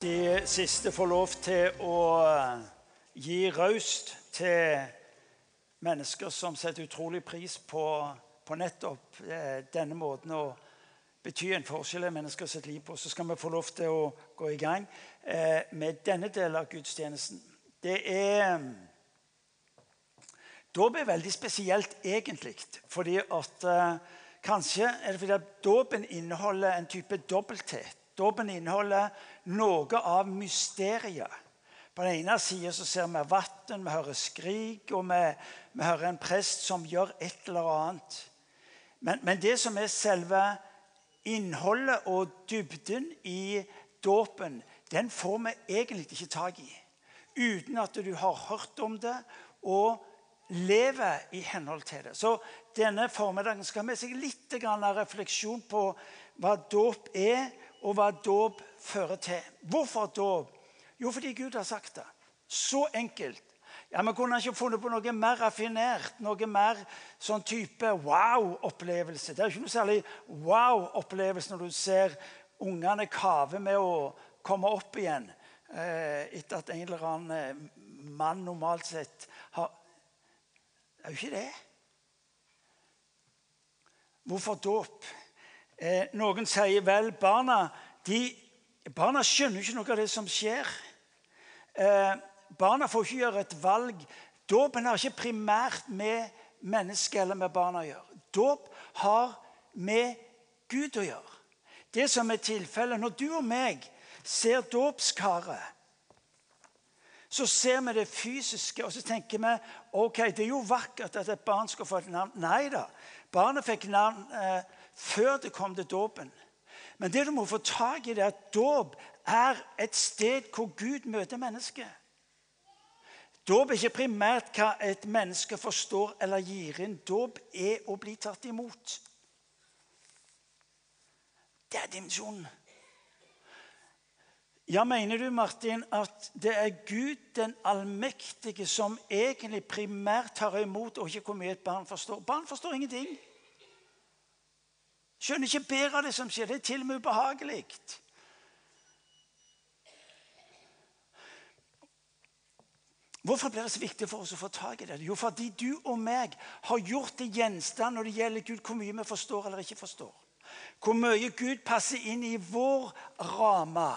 de siste får lov til å gi raust til mennesker som setter utrolig pris på, på nettopp eh, denne måten å bety en forskjell i menneskers liv på, så skal vi få lov til å gå i gang eh, med denne delen av gudstjenesten. Det er Dåp er veldig spesielt, egentlig. fordi at eh, Kanskje er det fordi at dåpen inneholder en type dobbelthet. Dåpen inneholder noe av mysteriet. På den ene sida ser vi vann, vi hører skrik, og vi, vi, hører en prest som gjør et eller annet. Men, men det som er selve innholdet og dybden i dåpen, den får vi egentlig ikke tak i uten at du har hørt om det og lever i henhold til det. Så denne formiddagen skal vi seg litt refleksjon på hva dåp er, og hva dåp fører til. Hvorfor dåp? Jo, fordi Gud har sagt det. Så enkelt. Ja, Vi kunne ikke funnet på noe mer raffinert, noe mer sånn type wow-opplevelse. Det er ikke noe særlig wow-opplevelse når du ser ungene kave med å komme opp igjen eh, etter at en eller annen eh, mann normalt sett har Det er jo ikke det. Hvorfor dåp? Eh, noen sier vel barna de, barna skjønner ikke noe av det som skjer. Eh, barna får ikke gjøre et valg. Dåpen har ikke primært med mennesket eller med barna å gjøre. Dåp har med Gud å gjøre. Det som er tilfellet når du og meg ser dåpskaret så ser vi det fysiske og så tenker vi ok, det er jo vakkert at et barn skal få et navn. Nei da. Barnet fikk navn eh, før det kom til dåpen. Men det du må få tak i, det er at dåp er et sted hvor Gud møter mennesket. Dåp er ikke primært hva et menneske forstår eller gir inn. Dåp er å bli tatt imot. Det er dimensjonen. Ja, Mener du Martin, at det er Gud den allmektige som egentlig primært tar imot, og ikke hvor mye et barn forstår? Barn forstår ingenting. Skjønner ikke bedre av det som skjer. Det er til og med ubehagelig. Hvorfor blir det så viktig for oss å få tak i det? Jo, fordi du og meg har gjort det gjenstand når det gjelder Gud, hvor mye vi forstår eller ikke forstår. Hvor mye Gud passer inn i vår ramme.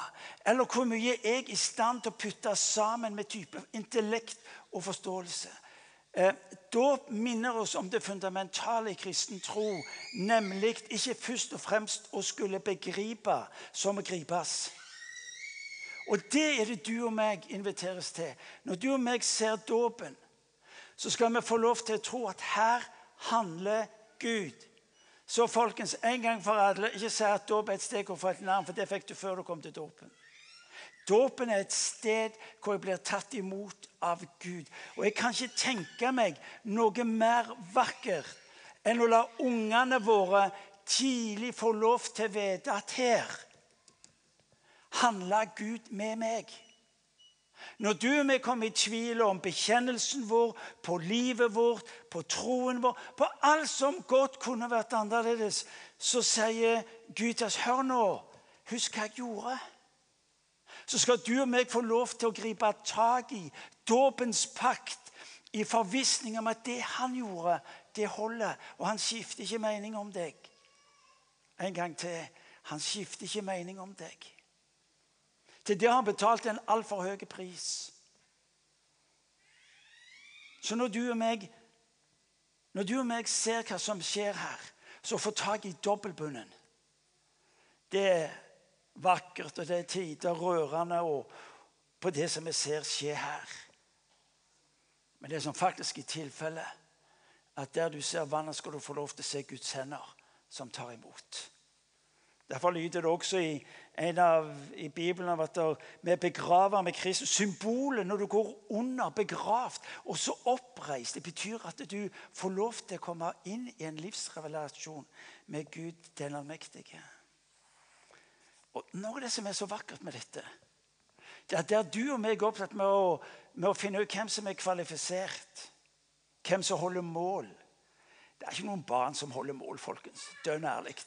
Eller hvor mye jeg er i stand til å putte sammen med type intellekt og forståelse. Eh, dåp minner oss om det fundamentale i kristen tro, nemlig ikke først og fremst å skulle begripe som å gripes. Og det er det du og meg inviteres til. Når du og meg ser dåpen, så skal vi få lov til å tro at her handler Gud. Så folkens, en gang for alle, ikke si at dåp er et steg du et navn, for det fikk du før du kom til dåpen. Dåpen er et sted hvor jeg blir tatt imot av Gud. Og Jeg kan ikke tenke meg noe mer vakkert enn å la ungene våre tidlig få lov til å vite at her handler Gud med meg. Når du og vi kommer i tvil om bekjennelsen vår, på livet vårt, på troen vår, på alt som godt kunne vært annerledes, så sier Gud til oss Hør nå, husk hva jeg gjorde så skal du og meg få lov til å gripe tak i dåpens pakt i forvissning om at det han gjorde, det holder. Og han skifter ikke mening om deg. En gang til. Han skifter ikke mening om deg. Til det har han betalt en altfor høy pris. Så når du og meg når du og meg ser hva som skjer her, så få tak i dobbeltbunnen. Det vakkert, og det er tider rørende på det som vi ser skje her. Men det som faktisk er tilfellet, at der du ser vannet, skal du få lov til å se Guds hender som tar imot. Derfor lyder det også i, av, i Bibelen at vi begraver med Kristus. Symbolet når du går under, begravd, og så oppreist. Det betyr at du får lov til å komme inn i en livsrevelasjon med Gud den allmektige. Og Noe av det som er så vakkert med dette, det er der du og meg er opptatt med å, med å finne ut hvem som er kvalifisert, hvem som holder mål Det er ikke noen barn som holder mål, folkens. Dønn ærlig.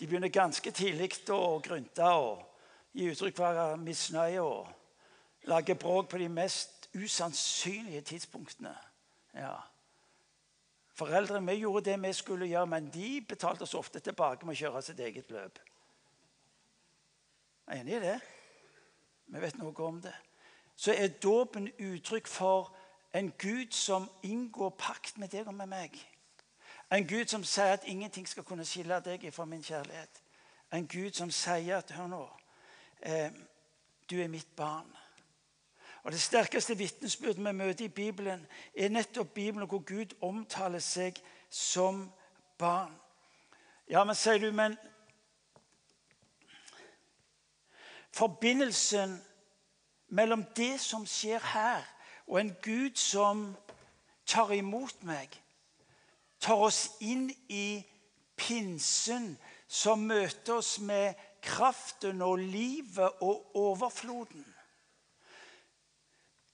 De begynner ganske tidlig å grynte. og gi uttrykk for misnøye og lage bråk på de mest usannsynlige tidspunktene. Ja. Foreldrene vi gjorde det vi skulle gjøre, men de betalte oss ofte tilbake med å kjøre sitt eget løp. Er enig i det? Vi vet noe om det. Så er dåpen uttrykk for en Gud som inngår pakt med deg og med meg. En Gud som sier at ingenting skal kunne skille deg fra min kjærlighet. En Gud som sier at Hør nå. Eh, du er mitt barn. Og Det sterkeste vitnesbyrdet vi møter i Bibelen, er nettopp Bibelen hvor Gud omtaler seg som barn. Ja, men sier du, men Forbindelsen mellom det som skjer her, og en Gud som tar imot meg, tar oss inn i pinsen, som møter oss med kraften og livet og overfloden.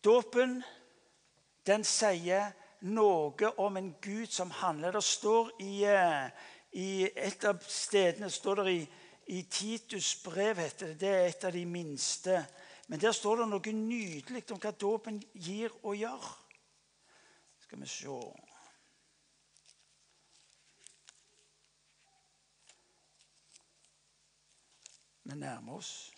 Dåpen den sier noe om en Gud som handler. Det står i, eh, i et av stedene står det i i Titus brev heter det. Det er et av de minste. Men der står det noe nydelig om hva dåpen gir og gjør. Skal vi se Vi nærmer oss.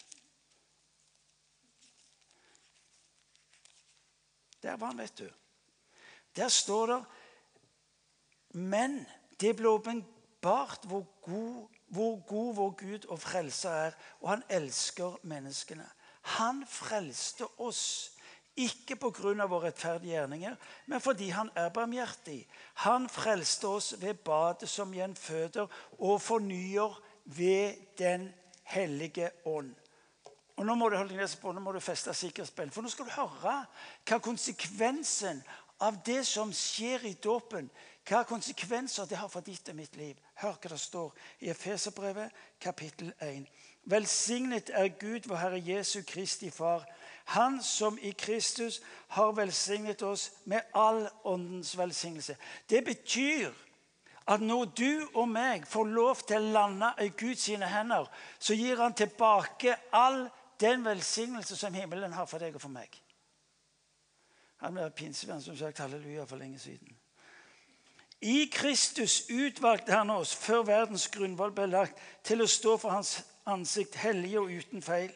Der var han, vet du. Der står det Men det ble åpenbart hvor god hvor god vår Gud og frelser er, og han elsker menneskene. Han frelste oss ikke pga. våre rettferdige gjerninger, men fordi han er barmhjertig. Han frelste oss ved badet som gjenføder og fornyer ved Den hellige ånd. Og Nå må du holde på, nå må du feste sikkerhetsbeltet, for nå skal du høre hva konsekvensen av det som skjer i dåpen, hva konsekvenser det har for ditt og mitt liv. Hør hva det står i Efeserbrevet, kapittel 1. Velsignet er Gud, vår Herre Jesu Kristi Far, Han som i Kristus har velsignet oss med all åndens velsignelse. Det betyr at når du og meg får lov til å lande i Guds hender, så gir han tilbake all den velsignelse som himmelen har for deg og for meg. Han var pinsevenn som sagt halleluja for lenge siden. I Kristus utvalgte han oss før verdens grunnvoll ble lagt, til å stå for hans ansikt hellige og uten feil.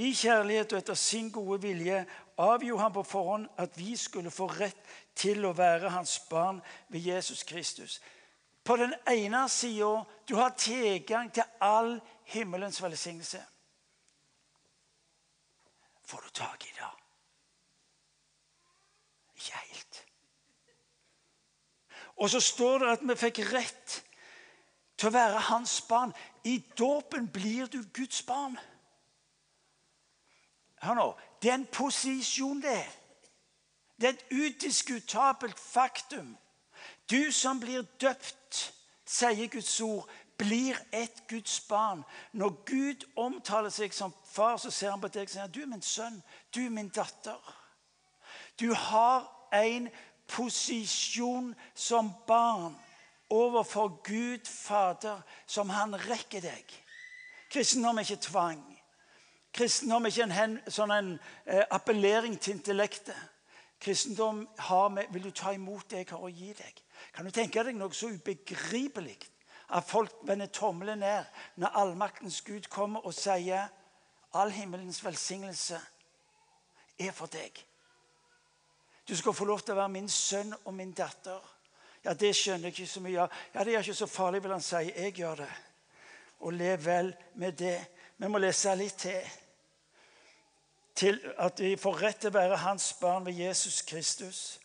I kjærlighet og etter sin gode vilje avgjorde han på forhånd at vi skulle få rett til å være hans barn ved Jesus Kristus. På den ene sida du har tilgang til all himmelens velsignelse. Får du tak i det? Ikke helt. Og så står det at vi fikk rett til å være hans barn. I dåpen blir du Guds barn. Hør nå. Det er en posisjon, det. Det er et udiskutabelt faktum. Du som blir døpt, sier Guds ord, blir et Guds barn. Når Gud omtaler seg som far, så ser han på deg og sier du er min sønn, du er min datter. Du har en posisjon som barn overfor Gud Fader som han rekker deg. Kristendom er ikke tvang. Kristendom er ikke en, hen, sånn en eh, appellering til intellektet. Kristendom med, vil du ta imot det jeg har å gi deg. Kan du tenke deg noe så ubegripelig at folk vender tommelen ned når allmaktens Gud kommer og sier all himmelens velsignelse er for deg? Du skal få lov til å være min sønn og min datter. Ja, Det skjønner jeg ikke så mye av. Ja, Det er ikke så farlig, vil han si. Jeg gjør det. Og lev vel med det. Vi må lese litt til. Til at vi får rett til å være hans barn ved Jesus Kristus.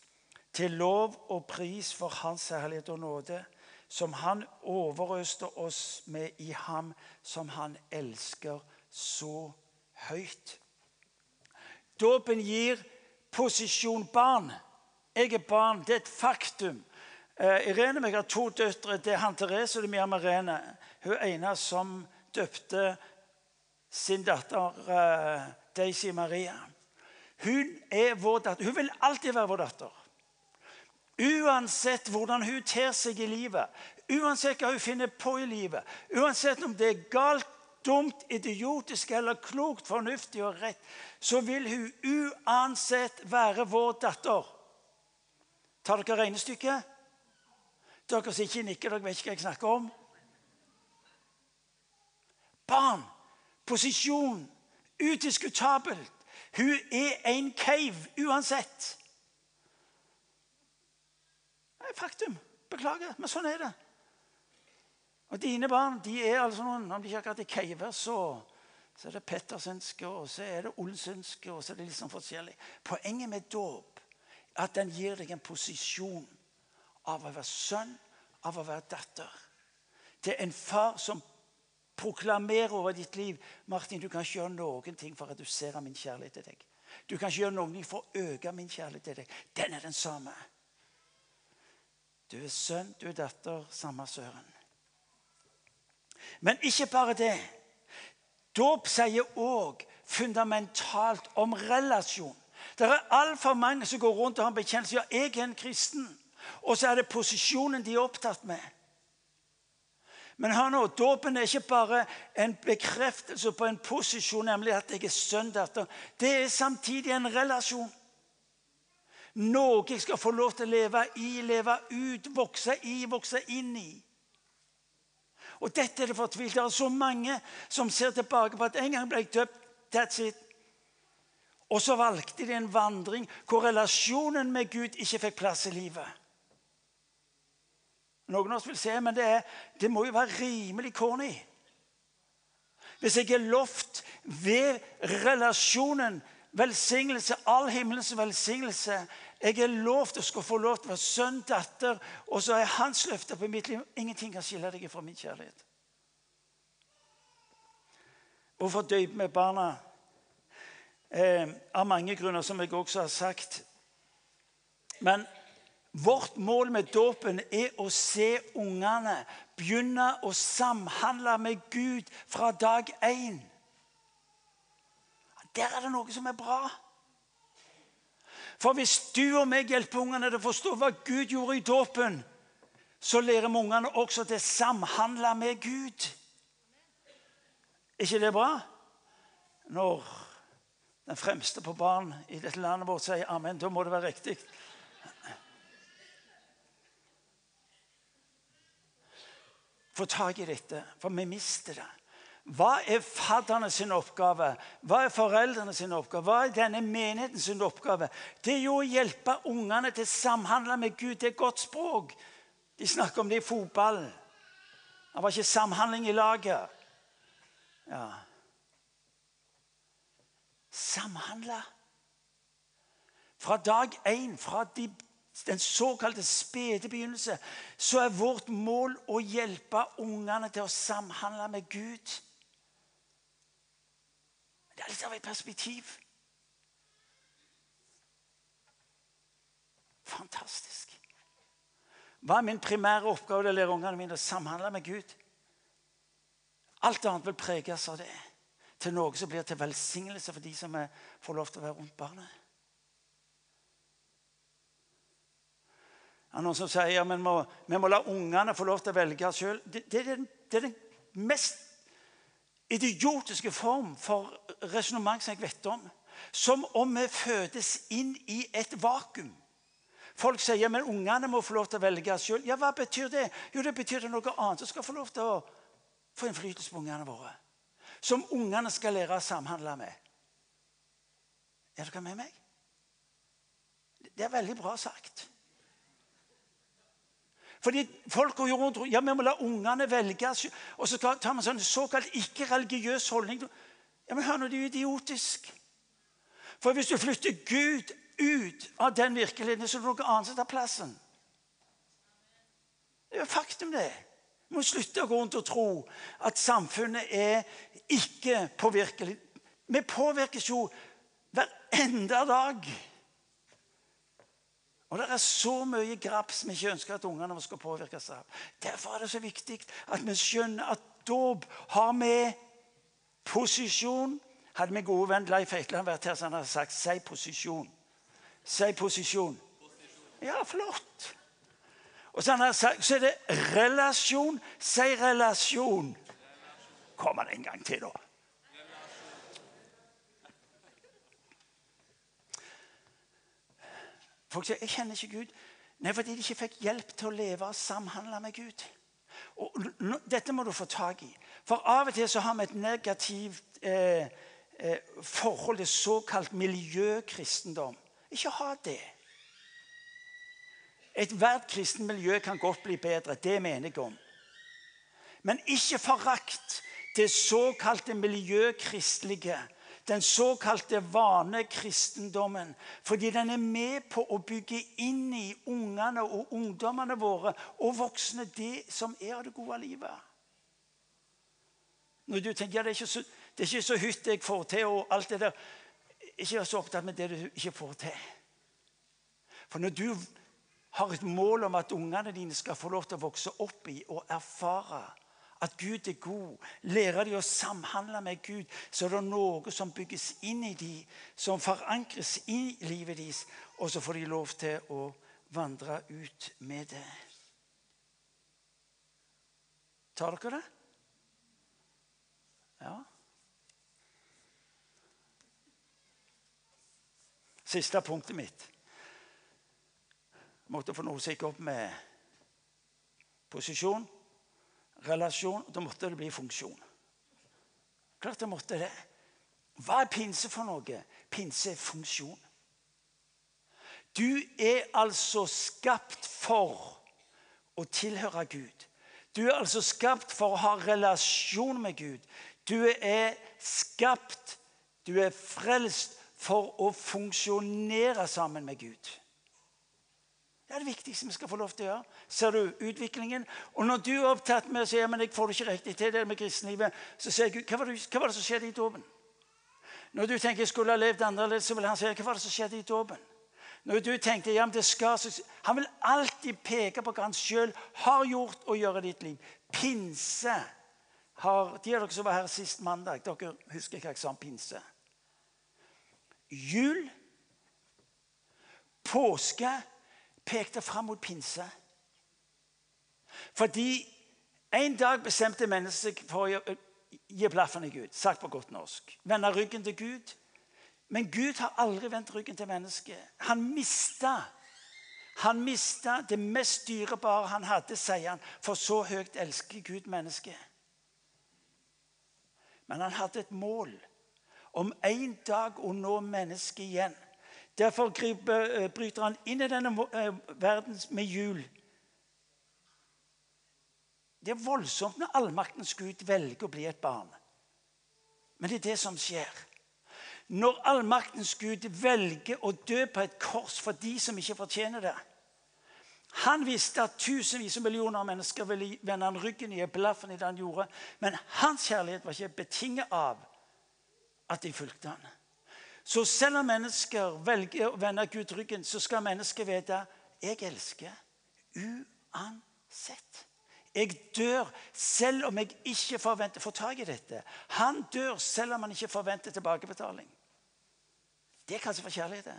Til lov og pris for hans herlighet og nåde, som han overøste oss med i ham, som han elsker så høyt. Dåpen gir posisjon barn. Jeg er barn. Det er et faktum. Uh, Irene og jeg har to døtre. Det er han Therese og det er Mia Merene. Hun ene som døpte sin datter uh, Daisy Maria. Hun er vår datter. Hun vil alltid være vår datter. Uansett hvordan hun ter seg i livet, uansett hva hun finner på i livet, uansett om det er galt dumt, idiotisk eller klokt, fornuftig og rett, så vil hun uansett være vår datter. Tar dere regnestykket? Dere som ikke nikker, dere vet ikke hva jeg snakker om. Barn, posisjon, udiskutabelt. Hun er en cave uansett. Det er faktum. Beklager, men sånn er det. Og Dine barn de er altså noen, om de ikke akkurat er keiver så, så er det pettersenske, og så er det olsenske, og så er det litt sånn forskjellig. Poenget med dåp at den gir deg en posisjon av å være sønn, av å være datter. Er en far som proklamerer over ditt liv Martin, du kan ikke gjøre noen ting for å redusere min kjærlighet til deg. Du kan ikke gjøre noen ting for å øke min kjærlighet til deg. Den er den samme. Du er sønn, du er datter, samme søren. Men ikke bare det. Dåp sier òg fundamentalt om relasjon. Det er altfor mange som går rundt og har en bekjennelse ja, jeg er en kristen. Og så er det posisjonen de er opptatt med. Men hør nå, dåpen er ikke bare en bekreftelse på en posisjon, nemlig at jeg er sønn datter. Det er samtidig en relasjon. Noe jeg skal få lov til å leve i, leve ut, vokse i, vokse inn i. Og dette er det fortvilt. Det er så mange som ser tilbake på at en gang ble jeg døpt. That's it. Og så valgte de en vandring hvor relasjonen med Gud ikke fikk plass i livet. Noen av oss vil se, men det, er, det må jo være rimelig corny. Hvis jeg er lovt ved relasjonen velsignelse, all himmelens velsignelse Jeg er lovt å skulle få lov til å være sønn, datter, og så er hans løfter på mitt liv Ingenting kan skille deg fra min kjærlighet. Hvorfor døype med barna? Eh, av mange grunner, som jeg også har sagt. Men Vårt mål med dåpen er å se ungene begynne å samhandle med Gud fra dag én. Der er det noe som er bra. For hvis du og meg hjelper ungene til å forstå hva Gud gjorde i dåpen, så lærer vi ungene også til å samhandle med Gud. Ikke det bra? Når den fremste på barn i dette landet vårt sier amen, da må det være riktig. få tak i dette, for vi mister det. Hva er fadderne sin oppgave? Hva er foreldrene sin oppgave? Hva er denne menigheten sin oppgave? Det er jo å hjelpe ungene til å samhandle med Gud. Det er godt språk. De snakker om det i fotballen. Det var ikke samhandling i laget. Ja. Samhandle. Fra dag én, fra de den såkalte spede begynnelse, så er vårt mål å hjelpe ungene til å samhandle med Gud. Det er litt av et perspektiv. Fantastisk. Hva er min primære oppgave til å lære ungene mine å samhandle med Gud? Alt annet vil preges av det. Til noe som blir til velsignelse for de som får lov til å være rundt barnet. Det er noen som sier ja, men vi må la ungene få lov til å velge sjøl. Det, det, det, det, er den mest idiotiske form for resonnement som jeg vet om. Som om vi fødes inn i et vakuum. Folk sier men ungene må få lov til å velge sjøl. Ja, hva betyr det? Jo, det betyr det noe annet som skal få lov til å få innflytelse på ungene våre. Som ungene skal lære å samhandle med. Er dere med meg? Det er veldig bra sagt. Fordi folk går rundt ja, vi må la ungene velge. Og så tar man sånn såkalt ikke-religiøs holdning. Ja, men hør nå, det er jo idiotisk. For hvis du flytter Gud ut av den virkeligheten, så er det noe annet som tar plassen. Det er jo faktum, det. Vi må slutte å gå rundt og tro at samfunnet er ikke påvirkelig. Vi påvirkes jo hver enda dag. Og Det er så mye graps vi ikke ønsker at ungene skal påvirkes av. Derfor er det så viktig at vi skjønner at dåp har med posisjon Hadde min gode venn Leif Eikland vært her, så han hadde sagt 'si posisjon'. Si posisjon. Ja, flott. Og så, sagt, så er det relasjon. Si relasjon. Kom han en gang til, da. Folk sier 'jeg kjenner ikke Gud'. Nei, fordi de ikke fikk hjelp til å leve og samhandle med Gud. Og Dette må du få tak i. For av og til så har vi et negativt eh, eh, forhold til såkalt miljøkristendom. Ikke ha det. Ethvert kristent miljø kan godt bli bedre. Det mener jeg om. Men ikke forakt det såkalte miljøkristelige den såkalte vanekristendommen. Fordi den er med på å bygge inn i ungene og ungdommene våre og voksne det som er av det gode livet. Når du tenker ja, det er ikke så, det er ikke så hytt jeg får til, og alt det der Ikke vær så opptatt med det du ikke får til. For når du har et mål om at ungene dine skal få lov til å vokse opp i og erfare at Gud er god. Lære de å samhandle med Gud, så er det noe som bygges inn i dem, som forankres i livet deres, og så får de lov til å vandre ut med det. Tar dere det? Ja. Siste punktet mitt. Jeg måtte få noe som gikk opp med posisjon relasjon. Da måtte det bli funksjon. Klart det måtte det. Hva er pinse for noe? Pinse er funksjon. Du er altså skapt for å tilhøre Gud. Du er altså skapt for å ha relasjon med Gud. Du er skapt, du er frelst for å funksjonere sammen med Gud. Det er det viktigste vi skal få lov til å gjøre. Ser du utviklingen? Og når du er opptatt med å si men jeg får det ikke riktig til det med kristenlivet, så sier Gud hva var, det, hva var det som skjedde i dåpen? Når du tenker jeg skulle ha levd annerledes, så vil han si hva var det som skjedde i dåpen? Når du tenkte ja, men det skal, så, Han vil alltid peke på hva han sjøl har gjort og gjør i ditt liv. Pinse har De av dere som var her sist mandag, dere husker hva jeg sa om pinse. Jul, påske pekte fram mot pinse. Fordi en dag bestemte mennesket for å gi blaffen i Gud. Sagt på godt norsk. Vende ryggen til Gud. Men Gud har aldri vendt ryggen til mennesket. Han mista han mista det mest dyrebare han hadde, sier han, for så høyt elsker Gud mennesket. Men han hadde et mål om en dag å nå mennesket igjen. Derfor eh, bryter han inn i denne eh, verden med jul. Det er voldsomt når allmaktens Gud velger å bli et barn. Men det er det som skjer. Når allmaktens Gud velger å dø på et kors for de som ikke fortjener det Han visste at tusenvis av millioner av mennesker ville vende han ryggen i blaffen i det han gjorde. Men hans kjærlighet var ikke betinget av at de fulgte han. Så selv om mennesker velger å vende Gud ryggen, så skal mennesker vite jeg elsker uansett. Jeg dør selv om jeg ikke forventer får tak i dette. Han dør selv om han ikke forventer tilbakebetaling. Det er kanskje for kjærlighet.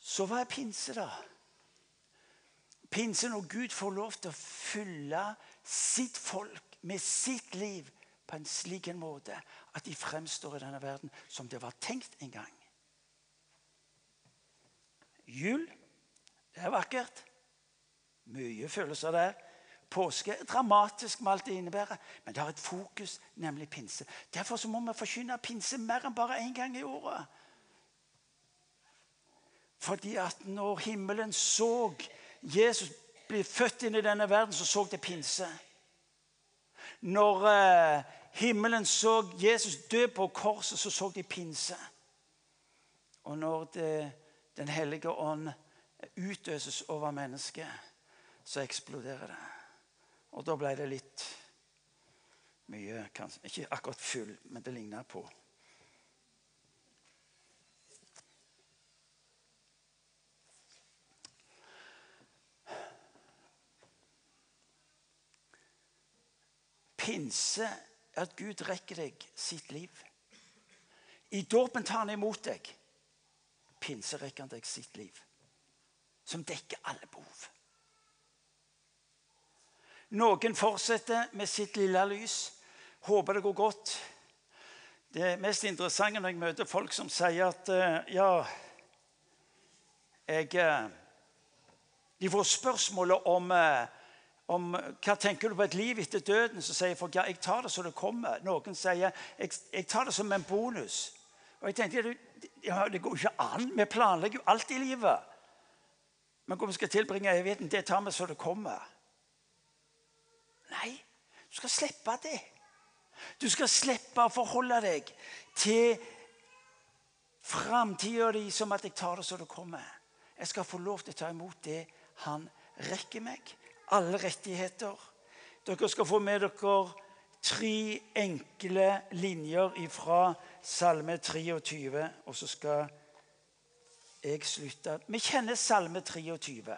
Så hva er pinse, da? Pinse når Gud får lov til å fylle sitt folk med sitt liv på en slik en måte at de fremstår i denne verden som det var tenkt en gang. Jul, det er vakkert. Mye følelser der. Påske er dramatisk med alt det innebærer, men det har et fokus, nemlig pinse. Derfor må vi forkynne pinse mer enn bare én gang i året. Fordi at når himmelen så Jesus bli født inn i denne verden, så så det pinse. Når eh, himmelen så Jesus dø på korset, så så de pinse. Og når det, Den hellige ånd utøses over mennesket, så eksploderer det. Og da ble det litt mye kanskje, Ikke akkurat full, men det ligner på. Pinse at Gud rekker deg sitt liv. I dåpen tar han imot deg. Pinse rekker han deg sitt liv, som dekker alle behov. Noen fortsetter med sitt lille lys. Håper det går godt. Det mest interessante når jeg møter folk som sier at eh, ja jeg, eh, De får spørsmålet om, eh, om hva tenker du på et liv etter døden. Så sier folk ja, jeg tar det så det kommer. Noen sier jeg, jeg tar det som en bonus. Og jeg tenkte, ja, Det går ikke an. Vi planlegger jo alt i livet. Men hvor vi skal tilbringe evigheten, det tar vi så det kommer. Nei, du skal slippe det. Du skal slippe å forholde deg til framtida di som at jeg tar det så det kommer. Jeg skal få lov til å ta imot det han rekker meg. Alle rettigheter. Dere skal få med dere tre enkle linjer fra Salme 23, og så skal jeg slutte. Vi kjenner Salme 23.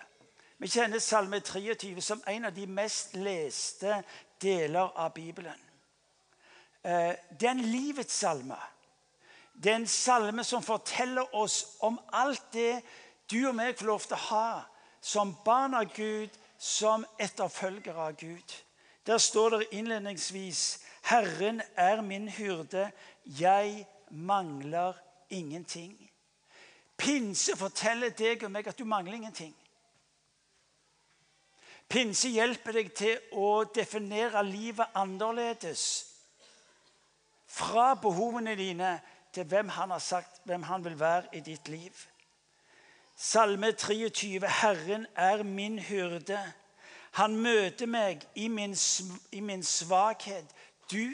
Vi kjenner Salme 23 som en av de mest leste deler av Bibelen. Eh, det er en livets salme. Det er en salme som forteller oss om alt det du og meg får lov til å ha som barn av Gud, som etterfølgere av Gud. Der står det innledningsvis Herren er min hyrde, jeg mangler ingenting. Pinse forteller deg og meg at du mangler ingenting. Pinse hjelper deg til å definere livet annerledes. Fra behovene dine til hvem han har sagt hvem han vil være i ditt liv. Salme 23. Herren er min hyrde. Han møter meg i min, i min svakhet. Du,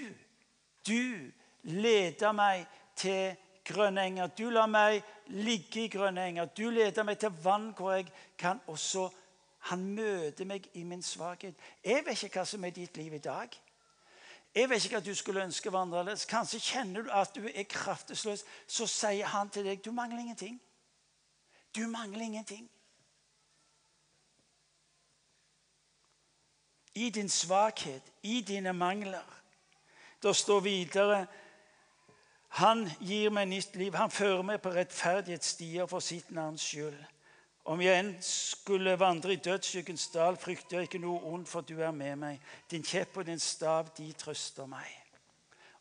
du leder meg til grønne enger. Du lar meg ligge i grønne enger. Du leder meg til vann hvor jeg kan også Han møter meg i min svakhet. Jeg vet ikke hva som er ditt liv i dag. Jeg vet ikke hva du skulle ønske var annerledes. Kanskje kjenner du at du er kraftesløs. Så sier han til deg du mangler ingenting. Du mangler ingenting. I din svakhet, i dine mangler. Det står videre Han gir meg nytt liv. Han fører meg på rettferdighetsstier for sitt navns skyld. Om jeg enn skulle vandre i dødsskyggens dal, frykter jeg ikke noe ondt, for du er med meg. Din kjepp og din stav, de trøster meg.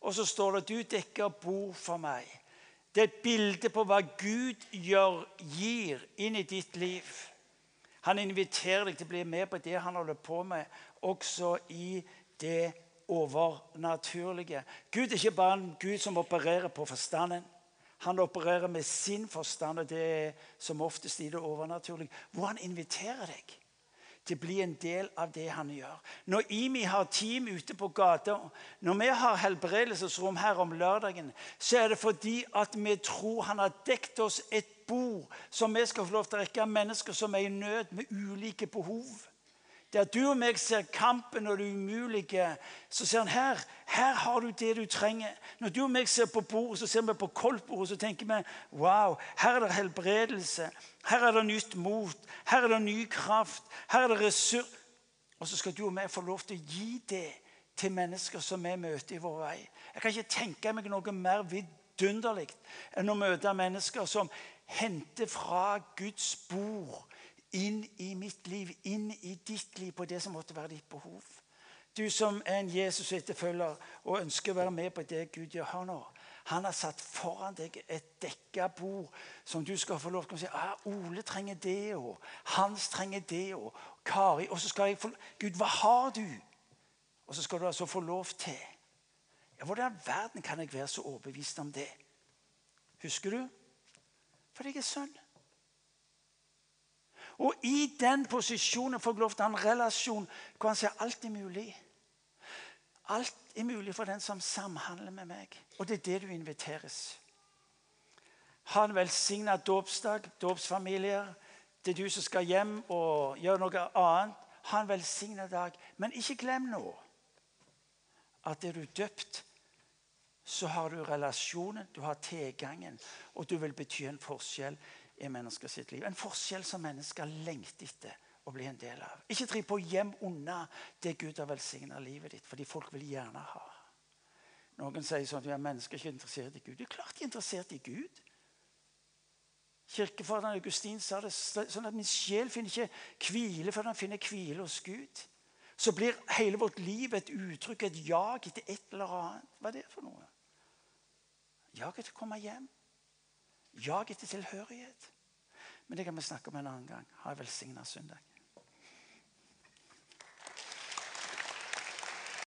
Og så står det du dekker bord for meg. Det er et bilde på hva Gud gjør, gir inn i ditt liv. Han inviterer deg til å bli med på det han holder på med, også i det overnaturlige. Gud er ikke bare en Gud som opererer på forstanden. Han opererer med sin forstand, og det er som oftest i det overnaturlige. Hvor han inviterer deg til å bli en del av det han gjør. Når IMI har team ute på gata, når vi har helbredelsesrom her om lørdagen, så er det fordi at vi tror han har dekt oss et bord som vi skal få lov til å rekke av mennesker som er i nød med ulike behov. Der du og meg ser kampen og det umulige, så ser han her. Her har du det du trenger. Når du og meg ser på bordet, så ser vi på koldtbordet så tenker vi wow, her er det helbredelse. Her er det nytt mot. Her er det ny kraft. Her er det ressurs. Og så skal du og meg få lov til å gi det til mennesker som vi møter i vår vei. Jeg kan ikke tenke meg noe mer vidunderlig enn å møte mennesker som henter fra Guds bord inn i mitt liv, inn i ditt liv, på det som måtte være ditt behov. Du som er en Jesus-etterfølger og ønsker å være med på det Gud gjør nå. Han har satt foran deg et dekka bord som du skal få lov til å si ah, Ole trenger det, og Hans trenger det, og Kari Og så skal jeg få Gud, hva har du? Og så skal du altså få lov til Ja, Hvordan i verden kan jeg være så overbevist om det? Husker du? Fordi jeg er sønn. Og i den posisjonen får jeg lov til å ha en relasjon hvor han sier alt er mulig. Alt er mulig for den som samhandler med meg. Og det er det du inviteres. Ha en velsigna dåpsdag, dåpsfamilier. Det er du som skal hjem og gjøre noe annet. Ha en velsigna dag. Men ikke glem nå at er du døpt, så har du relasjonen, du har tilgangen, og du vil bety en forskjell i mennesker sitt liv. En forskjell som mennesker lengter etter å bli en del av. Ikke driv på hjem unna det Gud har velsigna livet ditt, fordi folk vil gjerne ha. Noen sier sånn at mennesker er ikke interessert i Gud. Det er klart de er interessert i Gud. Kirkefaderen Augustin sa det sånn at min sjel finner ikke hvile før den finner hvile hos Gud. så blir hele vårt liv et uttrykk, et jag etter et eller annet. Hva er det for noe? Jag etter å komme hjem. Jag etter tilhørighet. Men det kan vi snakke om en annen gang. Ha en velsigna søndag.